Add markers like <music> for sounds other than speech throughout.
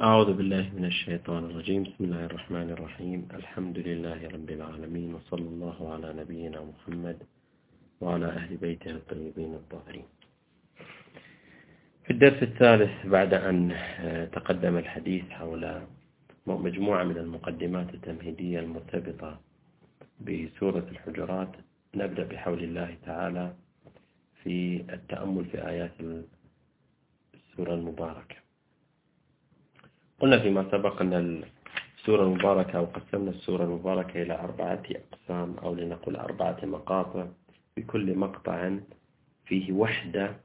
أعوذ بالله من الشيطان الرجيم. بسم الله الرحمن الرحيم. الحمد لله رب العالمين وصلى الله على نبينا محمد وعلى أهل بيته الطيبين الطاهرين. في الدرس الثالث بعد أن تقدم الحديث حول مجموعة من المقدمات التمهيدية المرتبطة بسورة الحجرات نبدأ بحول الله تعالى في التأمل في آيات السورة المباركة. قلنا فيما سبق أن السورة المباركة أو قسمنا السورة المباركة إلى أربعة أقسام أو لنقول أربعة مقاطع. بكل مقطع فيه وحدة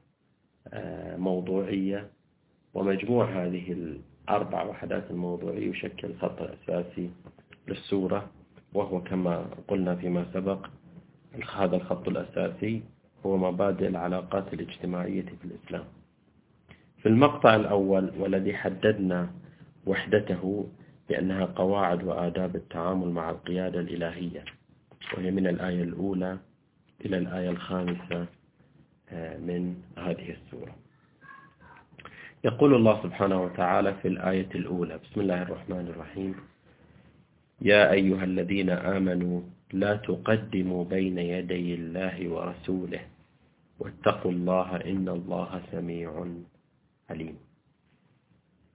آه، موضوعية ومجموع هذه الأربع وحدات الموضوعية يشكل خط أساسي للسورة وهو كما قلنا فيما سبق هذا الخط الأساسي هو مبادئ العلاقات الاجتماعية في الإسلام. في المقطع الأول والذي حددنا وحدته بأنها قواعد وآداب التعامل مع القيادة الإلهية. وهي من الآية الأولى إلى الآية الخامسة آه، من هذه السورة. يقول الله سبحانه وتعالى في الآية الأولى بسم الله الرحمن الرحيم يا أيها الذين آمنوا لا تقدموا بين يدي الله ورسوله واتقوا الله إن الله سميع عليم.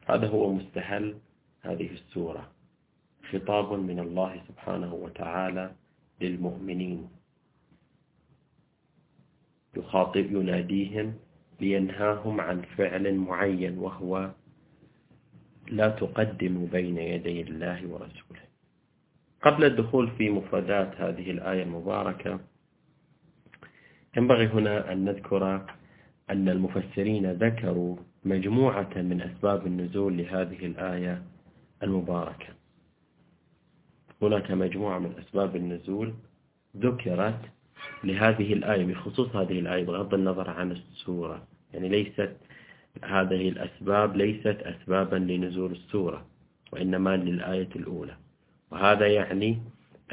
هذا هو مستهل هذه السورة. خطاب من الله سبحانه وتعالى للمؤمنين. يخاطب يناديهم لينهاهم عن فعل معين وهو لا تقدموا بين يدي الله ورسوله. قبل الدخول في مفردات هذه الآية المباركة ينبغي هنا أن نذكر أن المفسرين ذكروا مجموعة من أسباب النزول لهذه الآية المباركة. هناك مجموعة من أسباب النزول ذكرت لهذه الآية بخصوص هذه الآية بغض النظر عن السورة. يعني ليست هذه الأسباب ليست أسبابا لنزول السورة وإنما للآية الأولى. وهذا يعني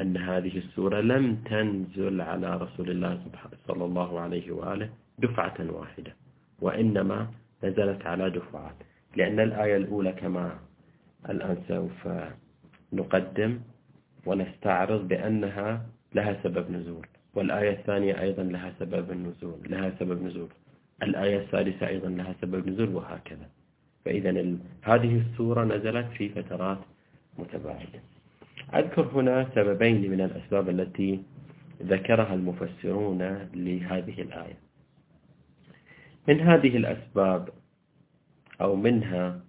أن هذه السورة لم تنزل على رسول الله صلى الله عليه وآله دفعة واحدة وإنما نزلت على دفعات. لأن الآية الأولى كما الآن سوف نقدم ونستعرض بأنها لها سبب نزول. والآية الثانية أيضا لها سبب النزول لها سبب نزول. الآية الثالثة أيضا لها سبب نزول وهكذا. فإذا ال... هذه السورة نزلت في فترات متباعدة. أذكر هنا سببين من الأسباب التي ذكرها المفسرون لهذه الآية. من هذه الأسباب أو منها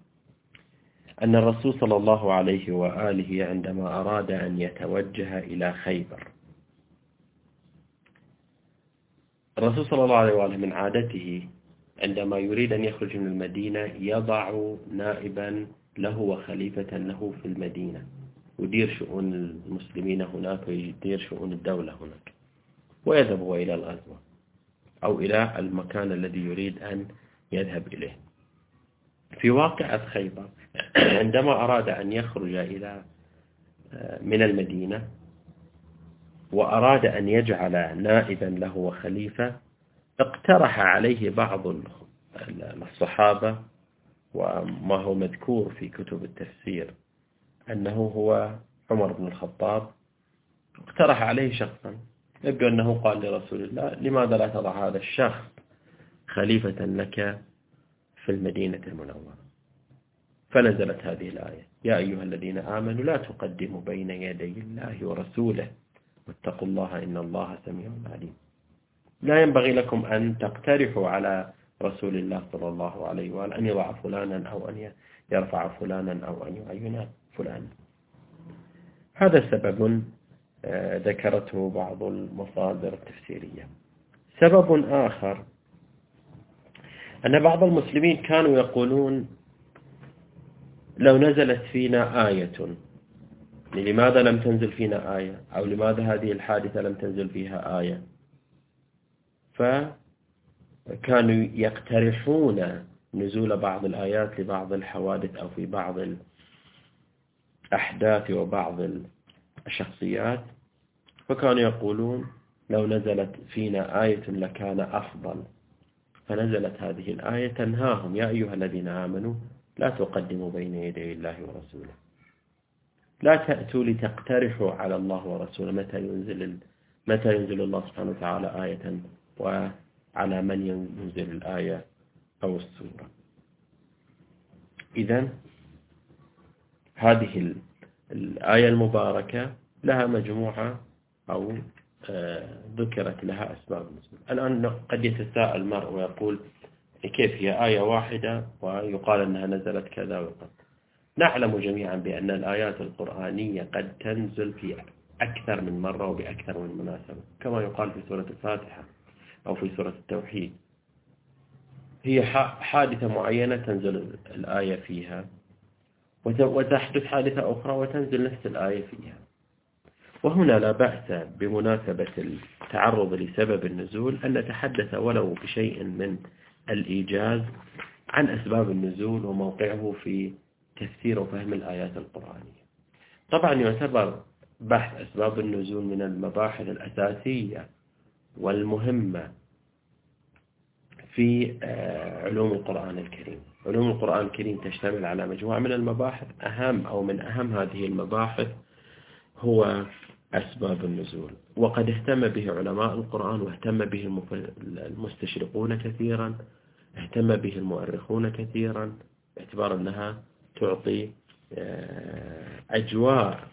أن الرسول صلى الله عليه وآله عندما أراد أن يتوجه إلى خيبر. الرسول صلى الله عليه وآله من عادته عندما يريد أن يخرج من المدينة يضع نائبا له وخليفة له في المدينة. يدير شؤون المسلمين هناك ويدير شؤون الدولة هناك. ويذهب إلى الغزوة. أو إلى المكان الذي يريد أن يذهب إليه. في واقعة خيبر <clears throat> عندما أراد أن يخرج إلى آه، من المدينة وأراد أن يجعل نائبا له وخليفة اقترح عليه بعض الصحابة وما هو مذكور في كتب التفسير أنه هو عمر بن الخطاب اقترح عليه شخصا يبدو أنه قال لرسول الله لماذا لا تضع هذا الشخص خليفة لك في المدينة المنورة؟ فنزلت هذه الآية. يا أيها الذين آمنوا لا تقدموا بين يدي الله ورسوله. واتقوا الله إن الله سميع عليم. لا ينبغي لكم أن تقترحوا على رسول الله صلى الله عليه وآله أن يضع فلانا أو أن يرفع فلانا أو أن يعين فلانا. هذا سبب ذكرته بعض المصادر التفسيرية. سبب آخر أن بعض المسلمين كانوا يقولون لو نزلت فينا آية. لماذا لم تنزل فينا آية؟ أو لماذا هذه الحادثة لم تنزل فيها آية؟ فكانوا يقترحون نزول بعض الآيات لبعض الحوادث أو في بعض الأحداث وبعض الشخصيات فكانوا يقولون لو نزلت فينا آية لكان أفضل. فنزلت هذه الآية تنهاهم يا أيها الذين آمنوا لا تقدموا بين يدي الله ورسوله. لا تأتوا لتقترحوا على الله ورسوله. متى ينزل متى ينزل الله سبحانه وتعالى آية وعلى من ينزل الآية أو السورة؟ إذا هذه الآية المباركة لها مجموعة أو آه، ذكرت لها أسباب النزول الآن قد يتساءل المرء ويقول كيف هي آية واحدة ويقال أنها نزلت كذا وقد. نعلم جميعا بأن الآيات القرآنية قد تنزل في أكثر من مرة وبأكثر من مناسبة كما يقال في سورة الفاتحة أو في سورة التوحيد. هي حادثة معينة تنزل الآية فيها. وتحدث حادثة أخرى وتنزل نفس الآية فيها. وهنا لا بأس بمناسبة التعرض لسبب النزول أن نتحدث ولو بشيء من الإيجاز عن أسباب النزول وموقعه في تفسير وفهم الآيات القرآنية. طبعا يعتبر بحث أسباب النزول من المباحث الأساسية والمهمة في آه، علوم القرآن الكريم. علوم القرآن الكريم تشتمل على مجموعة من المباحث. أهم أو من أهم هذه المباحث هو أسباب النزول. وقد اهتم به علماء القرآن واهتم به المستشرقون كثيرا اهتم به المؤرخون كثيرا. باعتبار أنها تعطي آه، أجواء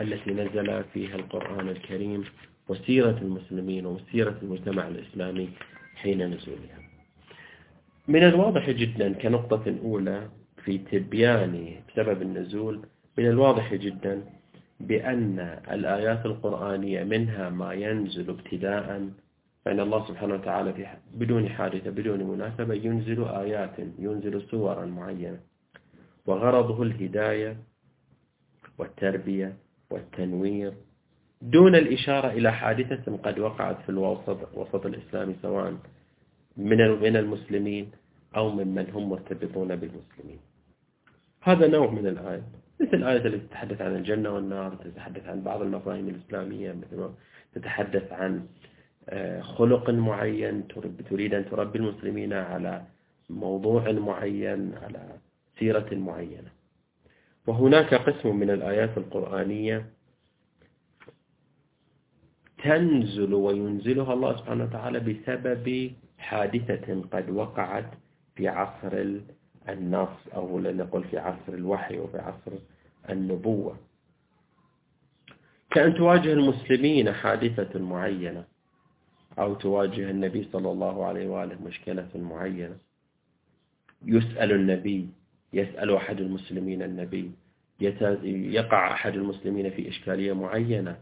التي نزل فيها القرآن الكريم وسيرة المسلمين وسيرة المجتمع الإسلامي حين نزولها. من الواضح جدا كنقطة أولى في تبيان سبب النزول من الواضح جدا بأن الآيات القرآنية منها ما ينزل ابتداء فإن الله سبحانه وتعالى بدون حادثة بدون مناسبة ينزل آيات ينزل سورا معينة. وغرضه الهداية والتربية والتنوير. دون الإشارة إلى حادثة قد وقعت في الوسط وسط الإسلامي سواء من من المسلمين أو ممن هم مرتبطون بالمسلمين. هذا نوع من الآية. مثل الآية التي تتحدث عن الجنة والنار تتحدث عن بعض المفاهيم الإسلامية مثل ما تتحدث عن آه، خلق معين تريد أن تربي المسلمين على موضوع معين على سيرة معينة. وهناك قسم من الآيات القرآنية تنزل وينزلها الله سبحانه وتعالى بسبب حادثة قد وقعت في عصر النص أو لنقل في عصر الوحي وفي عصر النبوة. كأن تواجه المسلمين حادثة معينة أو تواجه النبي صلى الله عليه وآله مشكلة معينة. يسأل النبي يسأل أحد المسلمين النبي. يقع أحد المسلمين في إشكالية معينة.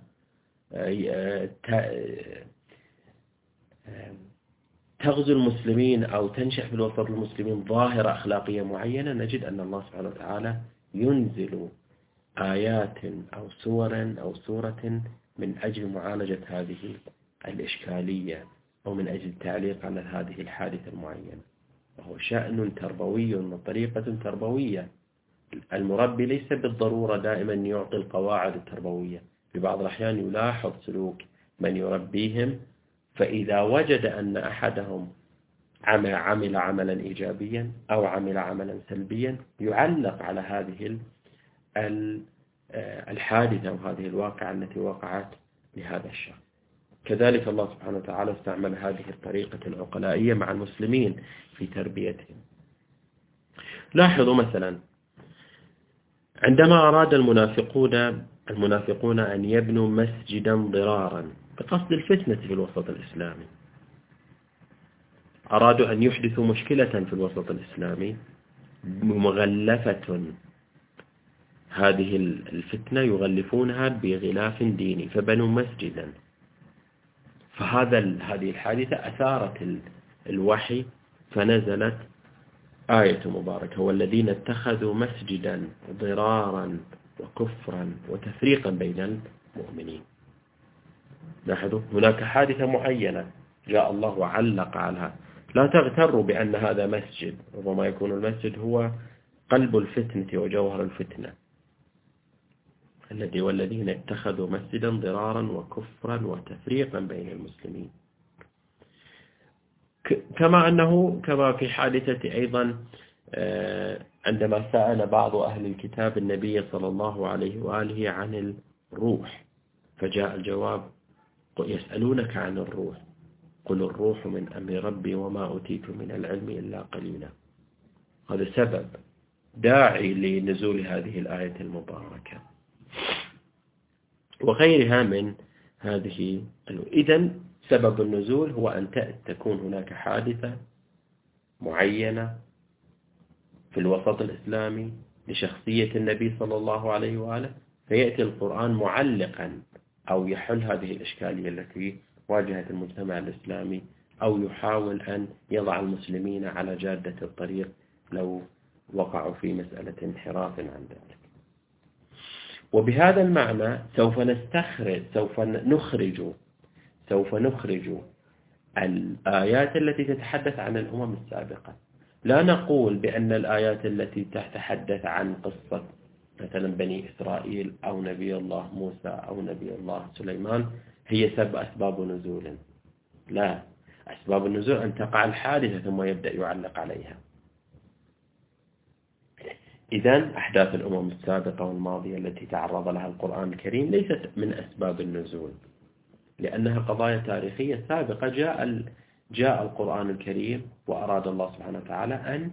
تغزو المسلمين أو تنشأ في الوسط المسلمين ظاهرة أخلاقية معينة نجد أن الله سبحانه وتعالى ينزل آيات أو سور أو سورة من أجل معالجة هذه الإشكالية أو من أجل التعليق على هذه الحادثة المعينة. وهو شأن تربوي وطريقة تربوية. المربي ليس بالضرورة دائما يعطي القواعد التربوية. في بعض الأحيان يلاحظ سلوك من يربيهم فإذا وجد أن أحدهم عمل عملا إيجابيا أو عمل عملا سلبيا يعلق على هذه الحادثة وهذه الواقعة التي وقعت لهذا الشخص. كذلك الله سبحانه وتعالى استعمل هذه الطريقة العقلائية مع المسلمين في تربيتهم. لاحظوا مثلا عندما أراد المنافقون المنافقون أن يبنوا مسجدا ضرارا بقصد الفتنة في الوسط الإسلامي. أرادوا أن يحدثوا مشكلة في الوسط الإسلامي مغلفة. هذه الفتنة يغلفونها بغلاف ديني فبنوا مسجدا. فهذا هذه الحادثة أثارت الوحي فنزلت آية مباركة. والذين اتخذوا مسجدا ضرارا وكفرا وتفريقا بين المؤمنين. لاحظوا هناك حادثة معينة جاء الله وعلق عليها لا تغتروا بأن هذا مسجد ربما يكون المسجد هو قلب الفتنة وجوهر الفتنة. الذي والذين اتخذوا مسجدا ضرارا وكفرا وتفريقا بين المسلمين. كما أنه كما في حادثة أيضا آه، عندما سأل بعض أهل الكتاب النبي صلى الله عليه وآله عن الروح فجاء الجواب يسألونك عن الروح. قل الروح من أمر ربي وما أوتيت من العلم إلا قليلا. هذا سبب داعي لنزول هذه الآية المباركة. وغيرها من هذه إذا سبب النزول هو أن تكون هناك حادثة معينة في الوسط الإسلامي لشخصية النبي صلى الله عليه وآله فيأتي القرآن معلقا أو يحل هذه الإشكالية التي واجهت المجتمع الإسلامي أو يحاول أن يضع المسلمين على جادة الطريق لو وقعوا في مسألة انحراف عن ذلك. وبهذا المعنى سوف نستخرج سوف نخرج سوف نخرج الآيات التي تتحدث عن الأمم السابقة. لا نقول بأن الآيات التي تتحدث عن قصة مثلا بني إسرائيل أو نبي الله موسى أو نبي الله سليمان هي سبب أسباب نزول. لا أسباب النزول أن تقع الحادثة ثم يبدأ يعلق عليها. إذا أحداث الأمم السابقة والماضية التي تعرض لها القرآن الكريم ليست من أسباب النزول لأنها قضايا تاريخية سابقة. جاء جاء القرآن الكريم وأراد الله سبحانه وتعالى أن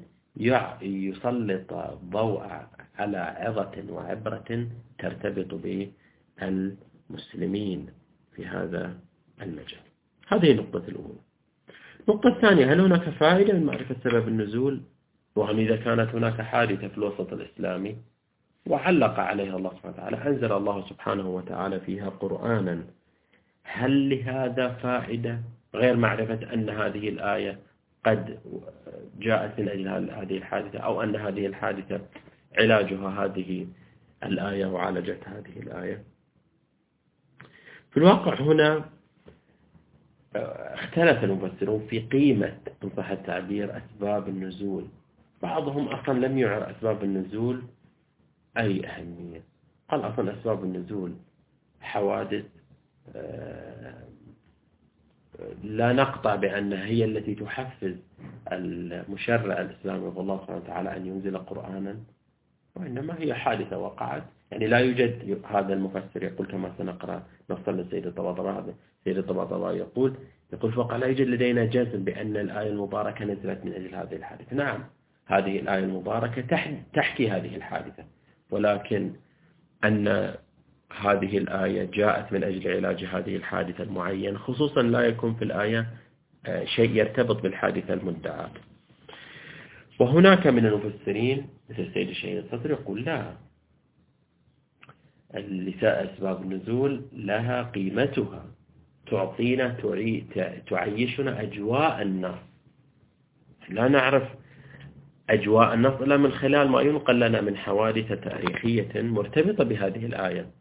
يسلط ضوء على عظة وعبرة ترتبط بالمسلمين في هذا المجال. هذه نقطة الأولى النقطة الثانية هل هناك فائدة من معرفة سبب النزول؟ وهم إذا كانت هناك حادثة في الوسط الإسلامي وعلق عليها الله سبحانه وتعالى أنزل الله سبحانه وتعالى فيها قرآنا. هل لهذا فائدة؟ غير معرفة أن هذه الآية قد جاءت من أجل هذه الحادثة أو أن هذه الحادثة علاجها هذه الآية وعالجت هذه الآية. في الواقع هنا اختلف المفسرون في قيمة إن صح التعبير أسباب النزول. بعضهم أصلا لم يعر أسباب النزول أي أهمية. قال أصلا أسباب النزول حوادث آه، لا نقطع بأنها هي التي تحفز المشرع الإسلامي والله سبحانه وتعالى أن ينزل قرآنا. وإنما هي حادثة وقعت. يعني لا يوجد هذا المفسر يقول كما سنقرأ نصا للسيد الطباطبائي السيد الطباطبائي يقول يقول فوق لا يوجد لدينا جزم بأن الآية المباركة نزلت من أجل هذه الحادثة. نعم هذه الآية المباركة تحكي هذه الحادثة. ولكن أن هذه الآية جاءت من أجل علاج هذه الحادثة المعينة خصوصا لا يكون في الآية آه، شيء يرتبط بالحادثة المدعاة. وهناك من المفسرين مثل السيد الشهيد الصدر يقول لا. اللساء أسباب النزول لها قيمتها. تعطينا تعيشنا أجواء النص. لا نعرف أجواء النص إلا من خلال ما ينقل لنا من حوادث تاريخية مرتبطة بهذه الآية.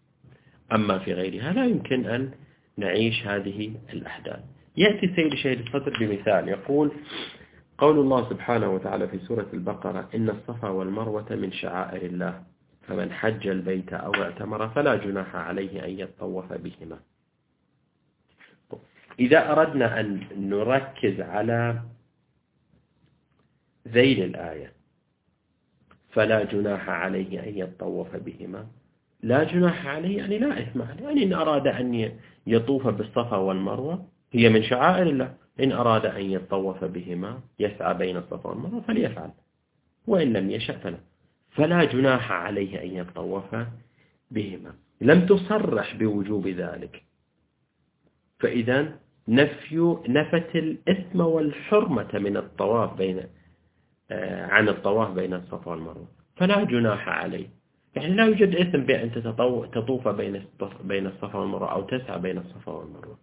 أما في غيرها لا يمكن أن نعيش هذه الأحداث. يأتي السيد الشهيد الصدر بمثال يقول قول الله سبحانه وتعالى في سورة البقرة إن الصفا والمروة من شعائر الله فمن حج البيت أو اعتمر فلا جناح عليه أن يطوف بهما. إذا أردنا أن نركز على ذيل الآية فلا جناح عليه أن يطوف بهما. لا جناح عليه يعني لا إثم عليه يعني إن أراد أن يطوف بالصفا والمروة هي من شعائر الله. إن أراد أن يطوف بهما يسعى بين الصفا والمروة فليفعل. وإن لم يشأ فلا. فلا جناح عليه أن يطوف بهما. لم تصرح بوجوب ذلك. فإذا نفي نفت الإثم والحرمة من الطواف بين آه، عن الطواف بين الصفا والمروة. فلا جناح عليه. يعني لا يوجد إثم بأن تطوف بين بين الصفا والمروة أو تسعى بين الصفا والمروة.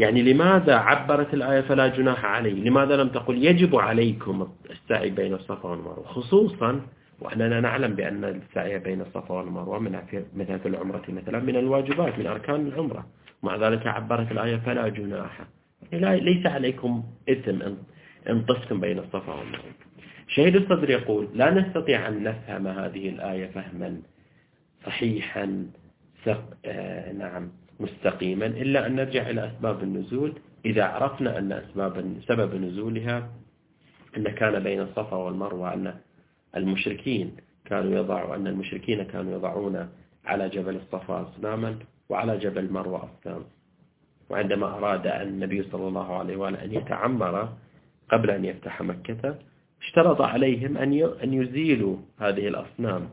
يعني لماذا عبرت الآية فلا جناح عليه لماذا لم تقل يجب عليكم السعي بين الصفا والمروة؟ خصوصا وأننا نعلم بأن السعي بين الصفا والمروة من مثل في العمرة مثلا من الواجبات من أركان العمرة. مع ذلك عبرت الآية فلا جناح. يعني ليس عليكم إثم إن طفتم بين الصفا والمروة. شهيد الصدر يقول لا نستطيع أن نفهم هذه الآية فهما صحيحا آه، نعم. مستقيما إلا أن نرجع إلى أسباب النزول إذا عرفنا أن أسباب سبب نزولها أن كان بين الصفا والمروة أن المشركين كانوا يضعوا أن المشركين كانوا يضعون على جبل الصفا أصناما وعلى جبل مروة أصنام وعندما أراد النبي صلى الله عليه وآله أن يتعمر قبل أن يفتح مكة اشترط عليهم أن يزيلوا هذه الأصنام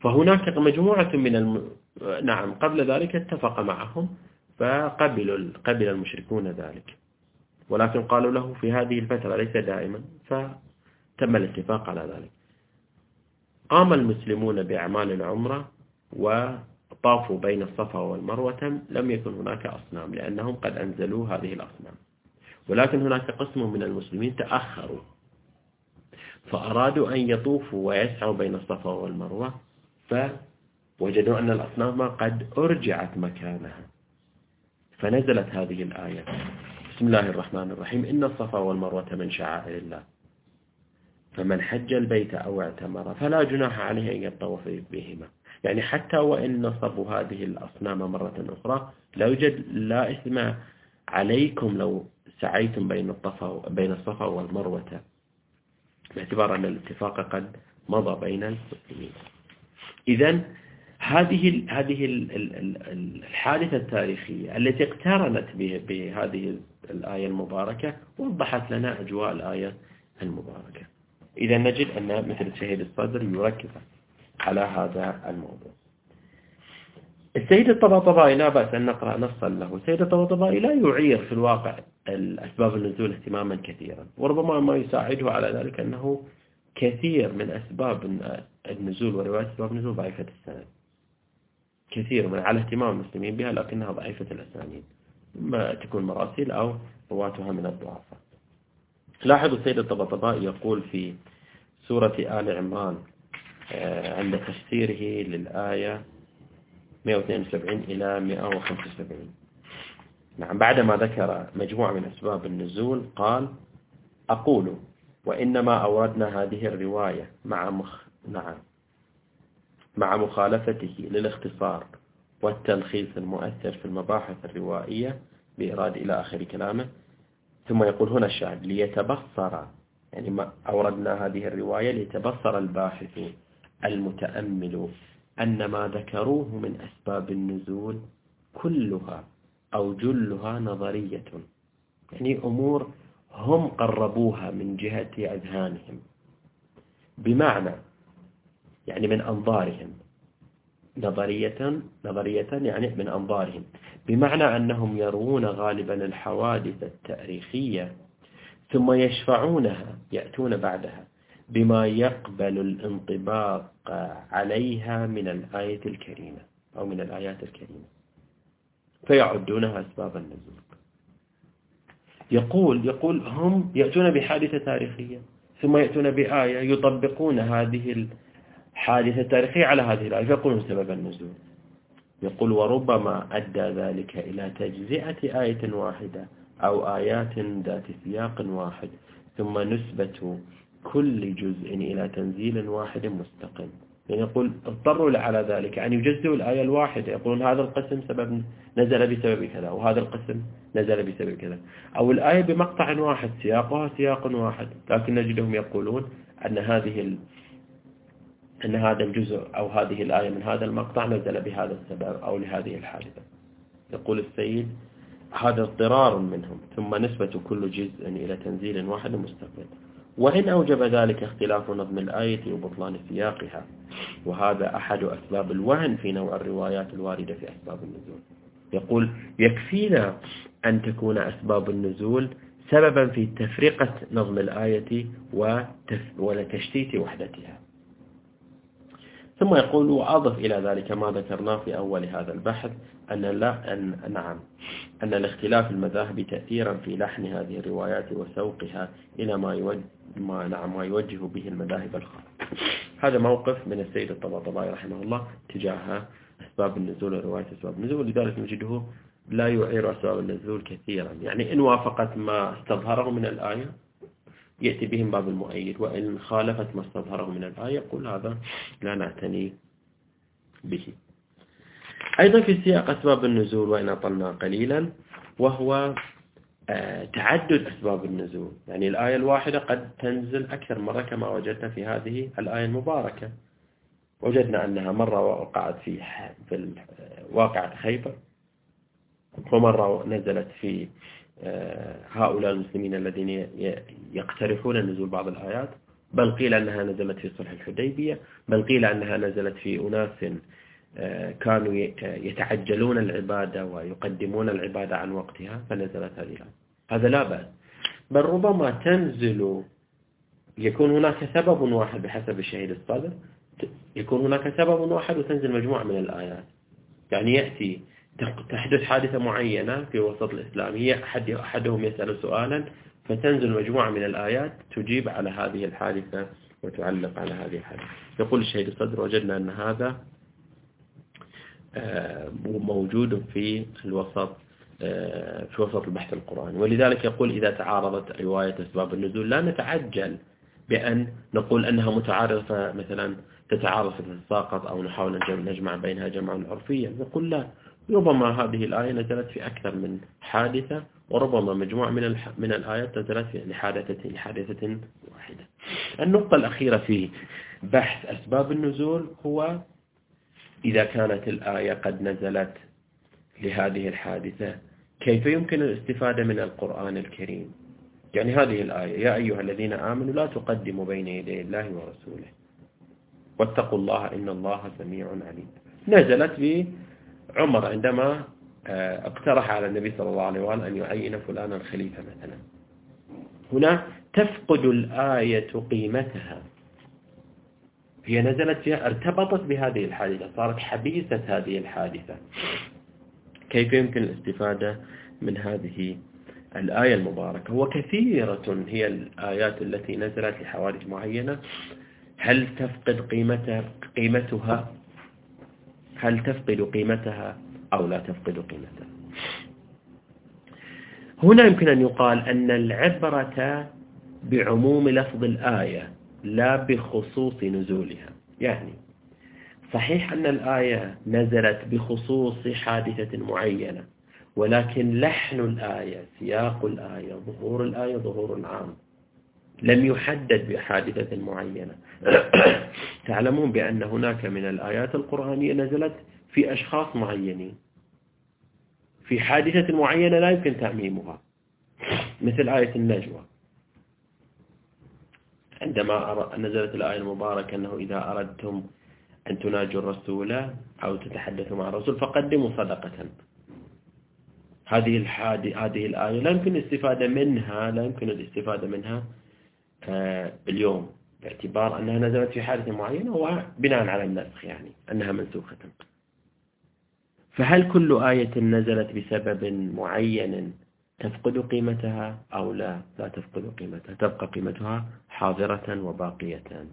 فهناك مجموعة من. نعم قبل ذلك اتفق معهم فقبلوا قبل المشركون ذلك. ولكن قالوا له في هذه الفترة ليس دائما فتم الاتفاق على ذلك. قام المسلمون بأعمال العمرة وطافوا بين الصفا والمروة لم يكن هناك أصنام لأنهم قد أنزلوا هذه الأصنام. ولكن هناك قسم من المسلمين تأخروا فأرادوا أن يطوفوا ويسعوا بين الصفا والمروة فوجدوا أن الأصنام قد أرجعت مكانها. فنزلت هذه الآية. بسم الله الرحمن الرحيم. إن الصفا والمروة من شعائر الله. فمن حج البيت أو اعتمر فلا جناح عليه أن يطوف بهما. يعني حتى وإن نصبوا هذه الأصنام مرة أخرى لا يوجد لا إثم عليكم لو سعيتم بين الصفا بين الصفا والمروة باعتبار أن الاتفاق قد مضى بين المسلمين. إذا هذه هذه الحادثة التاريخية التي اقترنت بهذه الآية المباركة وضحت لنا أجواء الآية المباركة. إذا نجد أن مثل شهيد الصدر يركز على هذا الموضوع. السيد الطباطبائي لا بأس أن نقرأ نصا له. السيد الطباطبائي لا يعير في الواقع الأسباب النزول اهتماما كثيرا وربما ما يساعده على ذلك أنه كثير من أسباب النزول ورواية أسباب النزول ضعيفة السند. كثير من على اهتمام المسلمين بها لكنها ضعيفة الأسانيد ما تكون مراسيل أو رواتها من الضعفاء. لاحظوا السيد الطبطبائي يقول في سورة آل عمران آه، عند تفسيره للآية 172 إلى 175 نعم بعدما ذكر مجموعة من أسباب النزول قال أقول وإنما أوردنا هذه الرواية مع مخ... نعم. مع مخالفته للاختصار والتلخيص المؤثر في المباحث الروائية بإراد إلى آخر كلامه. ثم يقول هنا الشاهد ليتبصر يعني ما أوردنا هذه الرواية ليتبصر الباحث المتأمل أن ما ذكروه من أسباب النزول كلها أو جلها نظرية. يعني أمور هم قربوها من جهة أذهانهم. بمعنى يعني من أنظارهم. نظرية نظرية يعني من أنظارهم. بمعنى أنهم يرون غالبا الحوادث التاريخية ثم يشفعونها يأتون بعدها بما يقبل الانطباق عليها من الآية الكريمة أو من الآيات الكريمة. فيعدونها أسباب النزول. يقول يقول هم يأتون بحادثة تاريخية ثم يأتون بآية يطبقون هذه الحادثة التاريخية على هذه الآية. فيقولون سبب النزول. يقول وربما أدى ذلك إلى تجزئة آية واحدة أو آيات ذات سياق واحد ثم نسبة كل جزء إلى تنزيل واحد مستقل. يعني يقول اضطروا على ذلك أن يجزئوا الآية الواحدة. يقولون هذا القسم سبب نزل بسبب كذا وهذا القسم نزل بسبب كذا. أو الآية بمقطع واحد سياقها سياق واحد. لكن نجدهم يقولون أن هذه. أن هذا الجزء أو هذه الآية من هذا المقطع نزل بهذا السبب أو لهذه الحادثة. يقول السيد هذا اضطرار منهم ثم نسبة كل جزء إلى تنزيل واحد مستقل. وإن أوجب ذلك اختلاف نظم الآية وبطلان سياقها وهذا أحد أسباب الوهن في نوع الروايات الواردة في أسباب النزول. يقول يكفينا أن تكون أسباب النزول سببا في تفرقة نظم الآية وتشتيت وحدتها. ثم يقول وأضف إلى ذلك ما ذكرناه في أول هذا البحث أن لا أن نعم أن الاختلاف المذاهب تأثيرا في لحن هذه الروايات وسوقها إلى ما يوجه ما نعم ما يوجه به المذاهب الخاصة هذا موقف من السيد الطباطبائي رحمه الله تجاه أسباب النزول ورواية أسباب النزول لذلك نجده لا يعير أسباب النزول كثيرا. يعني إن وافقت ما استظهره من الآية يأتي بهم باب المؤيد وإن خالفت ما استظهره من الآية يقول هذا لا نعتني به. أيضا في سياق أسباب النزول وإن أطلنا قليلا وهو آه، تعدد أسباب النزول. يعني الآية الواحدة قد تنزل أكثر مرة كما وجدنا في هذه الآية المباركة. وجدنا أنها مرة وقعت في في واقعة خيبر ومرة نزلت في آه، هؤلاء المسلمين الذين يقترحون نزول بعض الآيات. بل قيل أنها نزلت في صلح الحديبية. بل قيل أنها نزلت في أناس آه، كانوا يتعجلون العبادة ويقدمون العبادة عن وقتها فنزلت هذه الآية. هذا لا بأس. بل ربما تنزل يكون هناك سبب واحد بحسب الشهيد الصدر يكون هناك سبب واحد وتنزل مجموعة من الآيات. يعني يأتي تحدث حادثة معينة في وسط الإسلامية أحد أحدهم يسأل سؤالا فتنزل مجموعة من الآيات تجيب على هذه الحادثة وتعلق على هذه الحادثة. يقول الشهيد الصدر وجدنا أن هذا آه، موجود في الوسط آه، في وسط البحث القرآني. ولذلك يقول إذا تعارضت رواية أسباب النزول لا نتعجل بأن نقول أنها متعارضة مثلا تتعارض فتتساقط أو نحاول نجمع بينها جمعا عرفيا. نقول لا ربما هذه الآية نزلت في أكثر من حادثة وربما مجموعة من من الآيات نزلت لحادثة لحادثة واحدة. النقطة الأخيرة في بحث أسباب النزول هو إذا كانت الآية قد نزلت لهذه الحادثة كيف يمكن الاستفادة من القرآن الكريم؟ يعني هذه الآية يا أيها الذين آمنوا لا تقدموا بين يدي الله ورسوله. واتقوا الله إن الله سميع عليم. نزلت بعمر عندما آه، اقترح على النبي صلى الله عليه وآله أن يعين فلانا الخليفة مثلا. هنا تفقد الآية قيمتها. هي نزلت فيها ارتبطت بهذه الحادثة صارت حبيسة هذه الحادثة. كيف يمكن الاستفادة من هذه الآية المباركة؟ وكثيرة هي الآيات التي نزلت لحوادث معينة. هل تفقد قيمتها, قيمتها؟ هل تفقد قيمتها أو لا تفقد قيمتها؟ هنا يمكن أن يقال أن العبرة بعموم لفظ الآية لا بخصوص نزولها. يعني صحيح أن الآية نزلت بخصوص حادثة معينة ولكن لحن الآية سياق الآية ظهور الآية ظهور عام لم يحدد بحادثة معينة. <coughs> تعلمون بأن هناك من الآيات القرآنية نزلت في أشخاص معينين. في حادثة معينة لا يمكن تعميمها. مثل آية النجوى. عندما نزلت الآية المباركة أنه إذا أردتم أن تناجوا الرسول أو تتحدثوا مع الرسول فقدموا صدقة. هذه هذه الآية لا يمكن الاستفادة منها لا يمكن الاستفادة منها اليوم باعتبار أنها نزلت في حادثة معينة وبناء على النسخ يعني أنها منسوخة. فهل كل آية نزلت بسبب معين تفقد قيمتها أو لا؟ لا تفقد قيمتها تبقى قيمتها حاضرة وباقية.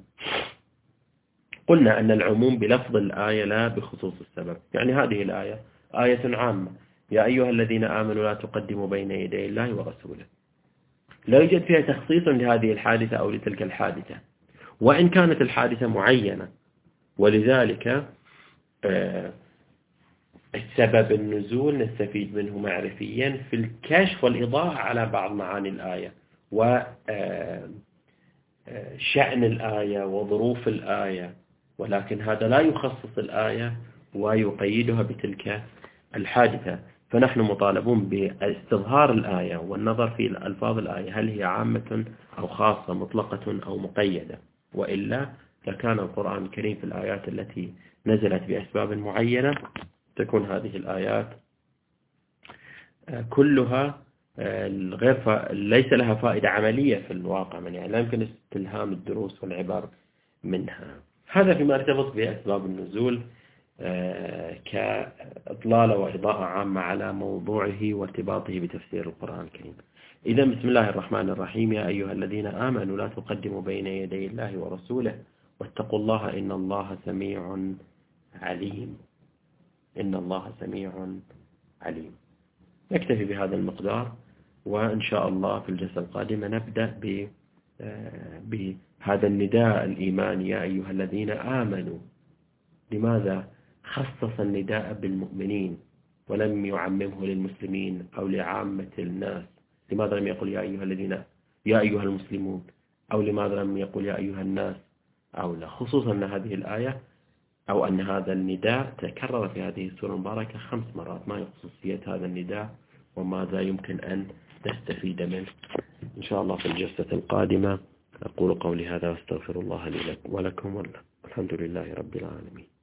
قلنا أن العموم بلفظ الآية لا بخصوص السبب. يعني هذه الآية آية عامة. يا أيها الذين آمنوا لا تقدموا بين يدي الله ورسوله. لا يوجد فيها تخصيص لهذه الحادثة أو لتلك الحادثة. وإن كانت الحادثة معينة ولذلك آه، السبب النزول نستفيد منه معرفيا في الكشف والإضاءة على بعض معاني الآية وشأن آه، الآية وظروف الآية. ولكن هذا لا يخصص الآية ويقيدها بتلك الحادثة. فنحن مطالبون باستظهار الآية والنظر في ألفاظ الآية هل هي عامة أو خاصة مطلقة أو مقيدة؟ وإلا لكان القرآن الكريم في الآيات التي نزلت بأسباب معينة تكون هذه الآيات آه، كلها آه، غير ليس لها فائدة عملية في الواقع من يعني لا يمكن استلهام الدروس والعبر منها. هذا فيما ارتبط بأسباب النزول. كإطلالة وإضاءة عامة على موضوعه وارتباطه بتفسير القرآن الكريم. إذا بسم الله الرحمن الرحيم. يا أيها الذين آمنوا لا تقدموا بين يدي الله ورسوله واتقوا الله إن الله سميع عليم. إن الله سميع عليم. نكتفي بهذا المقدار وإن شاء الله في الجلسة القادمة نبدأ آه، بهذا النداء الإيماني. يا أيها الذين آمنوا لماذا خصص النداء بالمؤمنين ولم يعممه للمسلمين أو لعامة الناس. لماذا لم يقل يا أيها الذين يا أيها المسلمون؟ أو لماذا لم يقل يا أيها الناس؟ أو لا. خصوصا أن هذه الآية أو أن هذا النداء تكرر في هذه السورة المباركة خمس مرات. ما هي خصوصية هذا النداء وماذا يمكن أن تستفيد منه؟ إن شاء الله في الجلسة القادمة أقول قولي هذا وأستغفر الله لي ولكم والحمد لله رب العالمين.